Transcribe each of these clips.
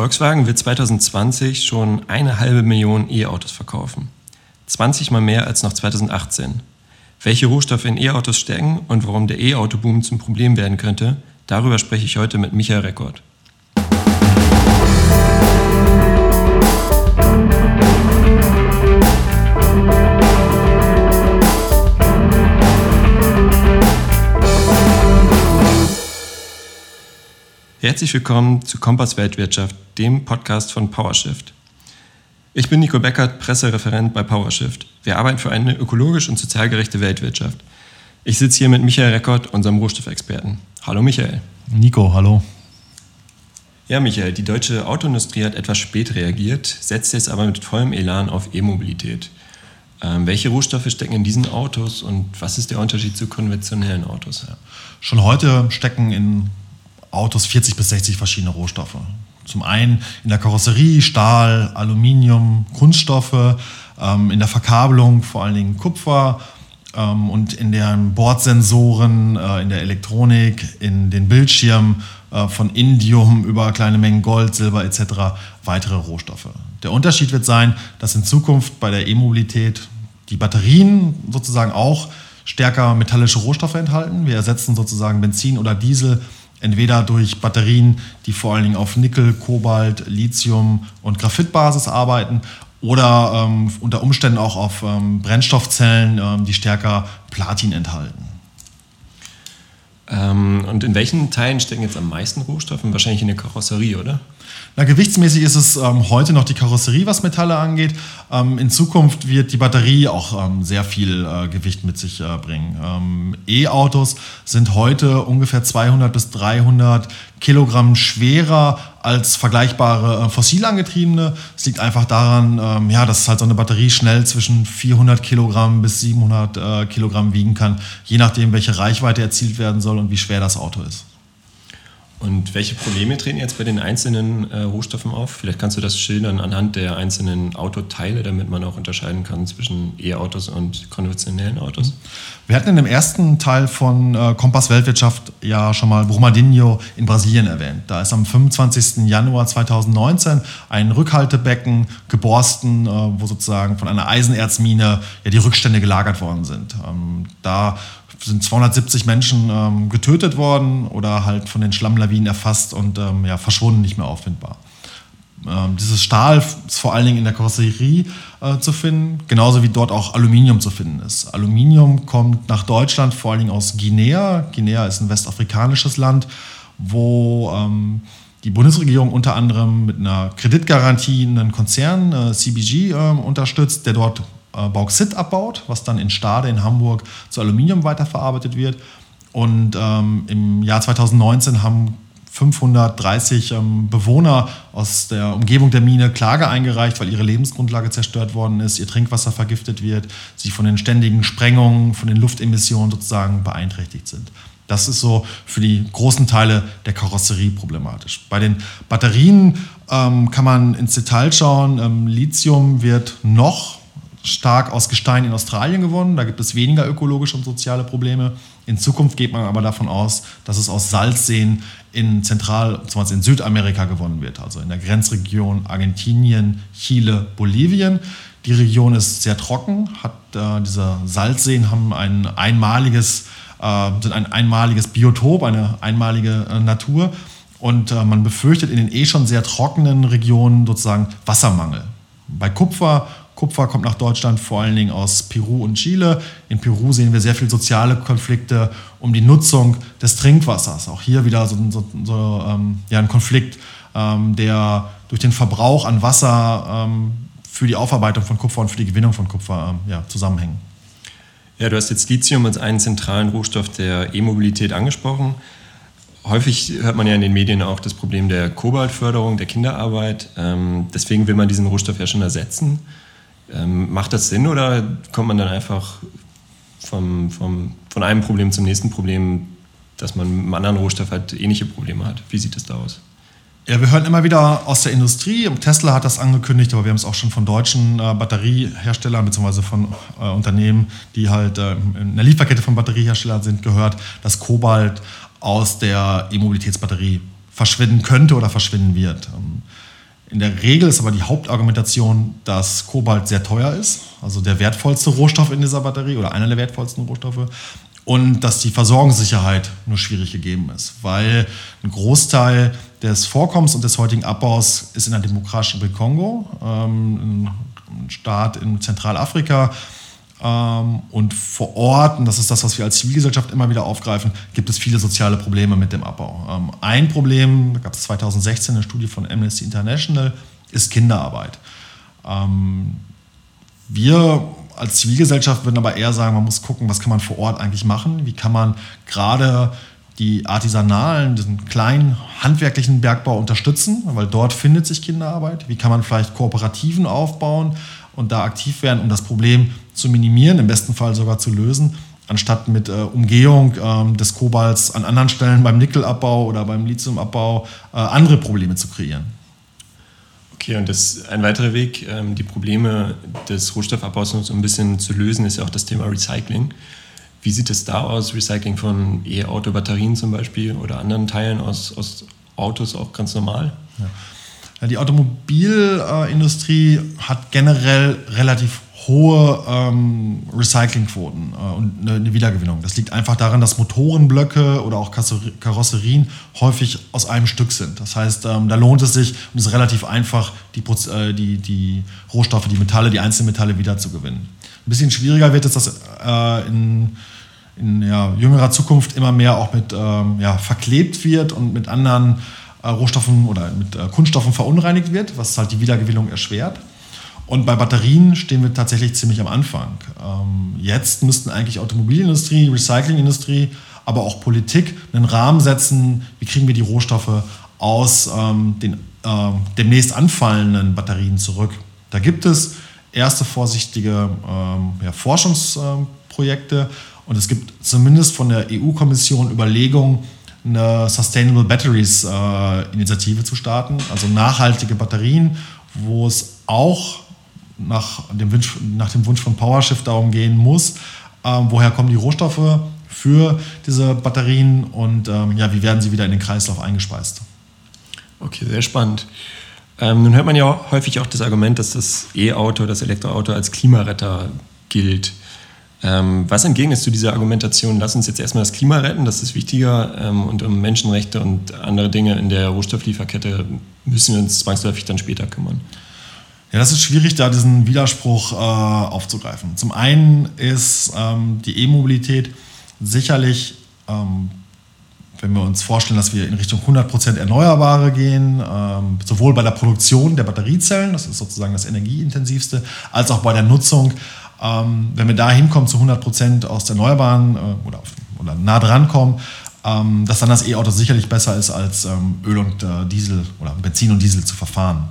Volkswagen wird 2020 schon eine halbe Million E-Autos verkaufen. 20 mal mehr als noch 2018. Welche Rohstoffe in E-Autos stecken und warum der E-Auto-Boom zum Problem werden könnte, darüber spreche ich heute mit Michael Rekord. Herzlich willkommen zu Kompass Weltwirtschaft, dem Podcast von PowerShift. Ich bin Nico Beckert, Pressereferent bei PowerShift. Wir arbeiten für eine ökologisch und sozial gerechte Weltwirtschaft. Ich sitze hier mit Michael Reckert, unserem Rohstoffexperten. Hallo Michael. Nico, hallo. Ja, Michael, die deutsche Autoindustrie hat etwas spät reagiert, setzt jetzt aber mit vollem Elan auf E-Mobilität. Ähm, welche Rohstoffe stecken in diesen Autos und was ist der Unterschied zu konventionellen Autos? Ja. Schon heute stecken in Autos 40 bis 60 verschiedene Rohstoffe. Zum einen in der Karosserie Stahl, Aluminium, Kunststoffe, ähm, in der Verkabelung vor allen Dingen Kupfer ähm, und in den Bordsensoren, äh, in der Elektronik, in den Bildschirmen äh, von Indium über kleine Mengen Gold, Silber etc. weitere Rohstoffe. Der Unterschied wird sein, dass in Zukunft bei der E-Mobilität die Batterien sozusagen auch stärker metallische Rohstoffe enthalten. Wir ersetzen sozusagen Benzin oder Diesel Entweder durch Batterien, die vor allen Dingen auf Nickel, Kobalt, Lithium und Graphitbasis arbeiten oder ähm, unter Umständen auch auf ähm, Brennstoffzellen, ähm, die stärker Platin enthalten. Ähm, und in welchen Teilen stecken jetzt am meisten Rohstoffe? Wahrscheinlich in der Karosserie, oder? Na, gewichtsmäßig ist es ähm, heute noch die Karosserie, was Metalle angeht. Ähm, in Zukunft wird die Batterie auch ähm, sehr viel äh, Gewicht mit sich äh, bringen. Ähm, E-Autos sind heute ungefähr 200 bis 300 Kilogramm schwerer als vergleichbare äh, fossil angetriebene. Es liegt einfach daran, ähm, ja, dass halt so eine Batterie schnell zwischen 400 Kilogramm bis 700 äh, Kilogramm wiegen kann, je nachdem, welche Reichweite erzielt werden soll und wie schwer das Auto ist. Und welche Probleme treten jetzt bei den einzelnen äh, Rohstoffen auf? Vielleicht kannst du das schildern anhand der einzelnen Autoteile, damit man auch unterscheiden kann zwischen E-Autos und konventionellen Autos. Wir hatten in dem ersten Teil von äh, Kompass Weltwirtschaft ja schon mal Brumadinho in Brasilien erwähnt. Da ist am 25. Januar 2019 ein Rückhaltebecken geborsten, äh, wo sozusagen von einer Eisenerzmine ja die Rückstände gelagert worden sind. Ähm, da sind 270 Menschen ähm, getötet worden oder halt von den Schlammlawinen erfasst und ähm, ja, verschwunden, nicht mehr auffindbar. Ähm, dieses Stahl ist vor allen Dingen in der Karosserie äh, zu finden, genauso wie dort auch Aluminium zu finden ist. Aluminium kommt nach Deutschland vor allen Dingen aus Guinea. Guinea ist ein westafrikanisches Land, wo ähm, die Bundesregierung unter anderem mit einer Kreditgarantie einen Konzern, äh, CBG, äh, unterstützt, der dort Bauxit abbaut, was dann in Stade in Hamburg zu Aluminium weiterverarbeitet wird. Und ähm, im Jahr 2019 haben 530 ähm, Bewohner aus der Umgebung der Mine Klage eingereicht, weil ihre Lebensgrundlage zerstört worden ist, ihr Trinkwasser vergiftet wird, sie von den ständigen Sprengungen, von den Luftemissionen sozusagen beeinträchtigt sind. Das ist so für die großen Teile der Karosserie problematisch. Bei den Batterien ähm, kann man ins Detail schauen. Ähm, Lithium wird noch stark aus Gestein in Australien gewonnen. Da gibt es weniger ökologische und soziale Probleme. In Zukunft geht man aber davon aus, dass es aus Salzseen in Zentral- bzw. in Südamerika gewonnen wird, also in der Grenzregion Argentinien, Chile, Bolivien. Die Region ist sehr trocken, hat äh, diese Salzseen haben ein einmaliges, äh, sind ein einmaliges Biotop, eine einmalige äh, Natur. Und äh, man befürchtet in den eh schon sehr trockenen Regionen sozusagen Wassermangel. Bei Kupfer Kupfer kommt nach Deutschland vor allen Dingen aus Peru und Chile. In Peru sehen wir sehr viele soziale Konflikte um die Nutzung des Trinkwassers. Auch hier wieder so, so, so ähm, ja, ein Konflikt, ähm, der durch den Verbrauch an Wasser ähm, für die Aufarbeitung von Kupfer und für die Gewinnung von Kupfer ähm, ja, zusammenhängt. Ja, du hast jetzt Lithium als einen zentralen Rohstoff der E-Mobilität angesprochen. Häufig hört man ja in den Medien auch das Problem der Kobaltförderung, der Kinderarbeit. Ähm, deswegen will man diesen Rohstoff ja schon ersetzen. Ähm, macht das Sinn oder kommt man dann einfach vom, vom, von einem Problem zum nächsten Problem, dass man mit einem anderen Rohstoff halt ähnliche Probleme hat? Wie sieht das da aus? Ja, wir hören immer wieder aus der Industrie, Tesla hat das angekündigt, aber wir haben es auch schon von deutschen äh, Batterieherstellern bzw. von äh, Unternehmen, die halt äh, in der Lieferkette von Batterieherstellern sind, gehört, dass Kobalt aus der E-Mobilitätsbatterie verschwinden könnte oder verschwinden wird. Ähm, In der Regel ist aber die Hauptargumentation, dass Kobalt sehr teuer ist, also der wertvollste Rohstoff in dieser Batterie oder einer der wertvollsten Rohstoffe. Und dass die Versorgungssicherheit nur schwierig gegeben ist, weil ein Großteil des Vorkommens und des heutigen Abbaus ist in der Demokratischen Republik Kongo, ähm, ein Staat in Zentralafrika, und vor Ort, und das ist das, was wir als Zivilgesellschaft immer wieder aufgreifen, gibt es viele soziale Probleme mit dem Abbau. Ähm, ein Problem, da gab es 2016 eine Studie von Amnesty International, ist Kinderarbeit. Ähm, wir als Zivilgesellschaft würden aber eher sagen, man muss gucken, was kann man vor Ort eigentlich machen, wie kann man gerade die artisanalen, diesen kleinen handwerklichen Bergbau unterstützen, weil dort findet sich Kinderarbeit. Wie kann man vielleicht Kooperativen aufbauen und da aktiv werden, um das Problem zu minimieren, im besten Fall sogar zu lösen, anstatt mit äh, Umgehung äh, des Kobalts an anderen Stellen beim Nickelabbau oder beim Lithiumabbau äh, andere Probleme zu kreieren. Okay, und das, ein weiterer Weg, ähm, die Probleme des Rohstoffabbaus so ein bisschen zu lösen, ist ja auch das Thema Recycling. Wie sieht es da aus? Recycling von E-Auto-Batterien zum Beispiel oder anderen Teilen aus, aus Autos auch ganz normal? Ja. Ja, die Automobilindustrie hat generell relativ hohe ähm, Recyclingquoten äh, und eine, eine, Wiedergewinnung. Das liegt einfach daran, dass Motorenblöcke oder auch Karosserien häufig aus einem Stück sind. Das heißt, ähm, da lohnt es sich und es ist relativ einfach, die, äh, die, die Rohstoffe, die Metalle, die Einzelmetalle wiederzugewinnen. Ein bisschen schwieriger wird es, dass äh, in, in ja, jüngerer Zukunft immer mehr auch mit ähm, ja, verklebt wird und mit anderen äh, Rohstoffen oder mit äh, Kunststoffen verunreinigt wird, was halt die Wiedergewinnung erschwert. Und bei Batterien stehen wir tatsächlich ziemlich am Anfang. Ähm, jetzt müssten eigentlich Automobilindustrie, Recyclingindustrie, aber auch Politik einen Rahmen setzen, wie kriegen wir die Rohstoffe aus ähm, den äh, demnächst anfallenden Batterien zurück. Da gibt es erste vorsichtige ähm, ja, Forschungsprojekte und es gibt zumindest von der EU-Kommission Überlegungen, eine Sustainable Batteries äh, Initiative zu starten, also nachhaltige Batterien, wo es auch nach dem Wunsch, nach dem Wunsch von PowerShift darum gehen muss, ähm, woher kommen die Rohstoffe für diese Batterien und ähm, ja, wie werden sie wieder in den Kreislauf eingespeist. Okay, sehr spannend. Ähm, nun hört man ja häufig auch das Argument, dass das E-Auto, das Elektroauto als Klimaretter gilt. Ähm, was entgegnest du dieser Argumentation? Lass uns jetzt erstmal das Klima retten, das ist wichtiger ähm, und um Menschenrechte und andere Dinge in der Rohstofflieferkette müssen wir uns zwangsläufig dann später kümmern. Ja, das ist schwierig, da diesen Widerspruch äh, aufzugreifen. Zum einen ist ähm, die E-Mobilität sicherlich, ähm, wenn wir uns vorstellen, dass wir in Richtung 100% Erneuerbare gehen, ähm, sowohl bei der Produktion der Batteriezellen, das ist sozusagen das energieintensivste, als auch bei der Nutzung. Ähm, wenn wir da hinkommen zu 100% aus der Erneuerbaren äh, oder, oder nah dran kommen, ähm, dass dann das E-Auto sicherlich besser ist, als ähm, Öl und äh, Diesel oder Benzin und Diesel zu verfahren.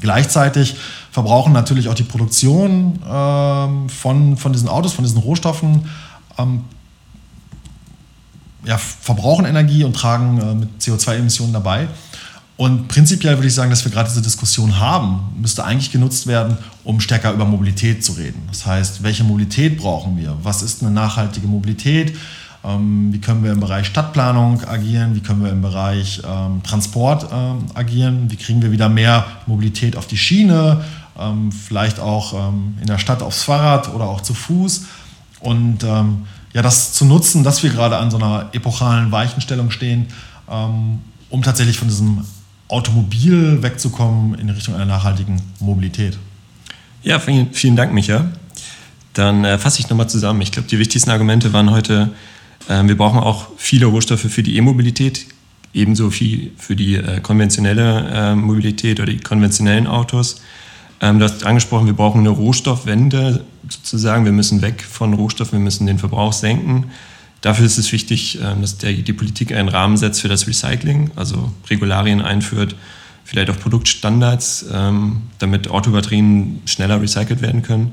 Gleichzeitig verbrauchen natürlich auch die Produktion ähm, von, von diesen Autos, von diesen Rohstoffen, ähm, ja, verbrauchen Energie und tragen äh, mit CO2-Emissionen dabei. Und prinzipiell würde ich sagen, dass wir gerade diese Diskussion haben, müsste eigentlich genutzt werden, um stärker über Mobilität zu reden. Das heißt, welche Mobilität brauchen wir? Was ist eine nachhaltige Mobilität? Ähm, wie können wir im Bereich Stadtplanung agieren, wie können wir im Bereich ähm, Transport ähm, agieren, wie kriegen wir wieder mehr Mobilität auf die Schiene, ähm, vielleicht auch ähm, in der Stadt aufs Fahrrad oder auch zu Fuß. Und ähm, ja, das zu nutzen, dass wir gerade an so einer epochalen Weichenstellung stehen, um tatsächlich von diesem Automobil wegzukommen in Richtung einer nachhaltigen Mobilität. Ja, vielen, vielen Dank, Micha. Dann äh, fasse ich nochmal zusammen. Ich glaube, die wichtigsten Argumente waren heute wir brauchen auch viele Rohstoffe für die E-Mobilität, ebenso viel für die äh, konventionelle äh, Mobilität oder die konventionellen Autos. Ähm, du hast angesprochen, wir brauchen eine Rohstoffwende sozusagen. Wir müssen weg von Rohstoffen, wir müssen den Verbrauch senken. Dafür ist es wichtig, dass die Politik einen Rahmen setzt für das Recycling, also Regularien einführt, vielleicht auch Produktstandards, ähm, damit Autobatterien schneller recycelt werden können.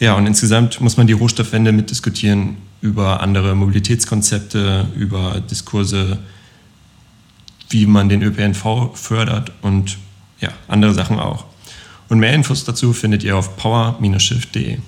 Ja, und insgesamt muss man die Rohstoffwende mitdiskutieren über andere Mobilitätskonzepte, über Diskurse, wie man den ÖPNV fördert und ja, andere Sachen auch. Und mehr Infos dazu findet ihr auf power-shift.de.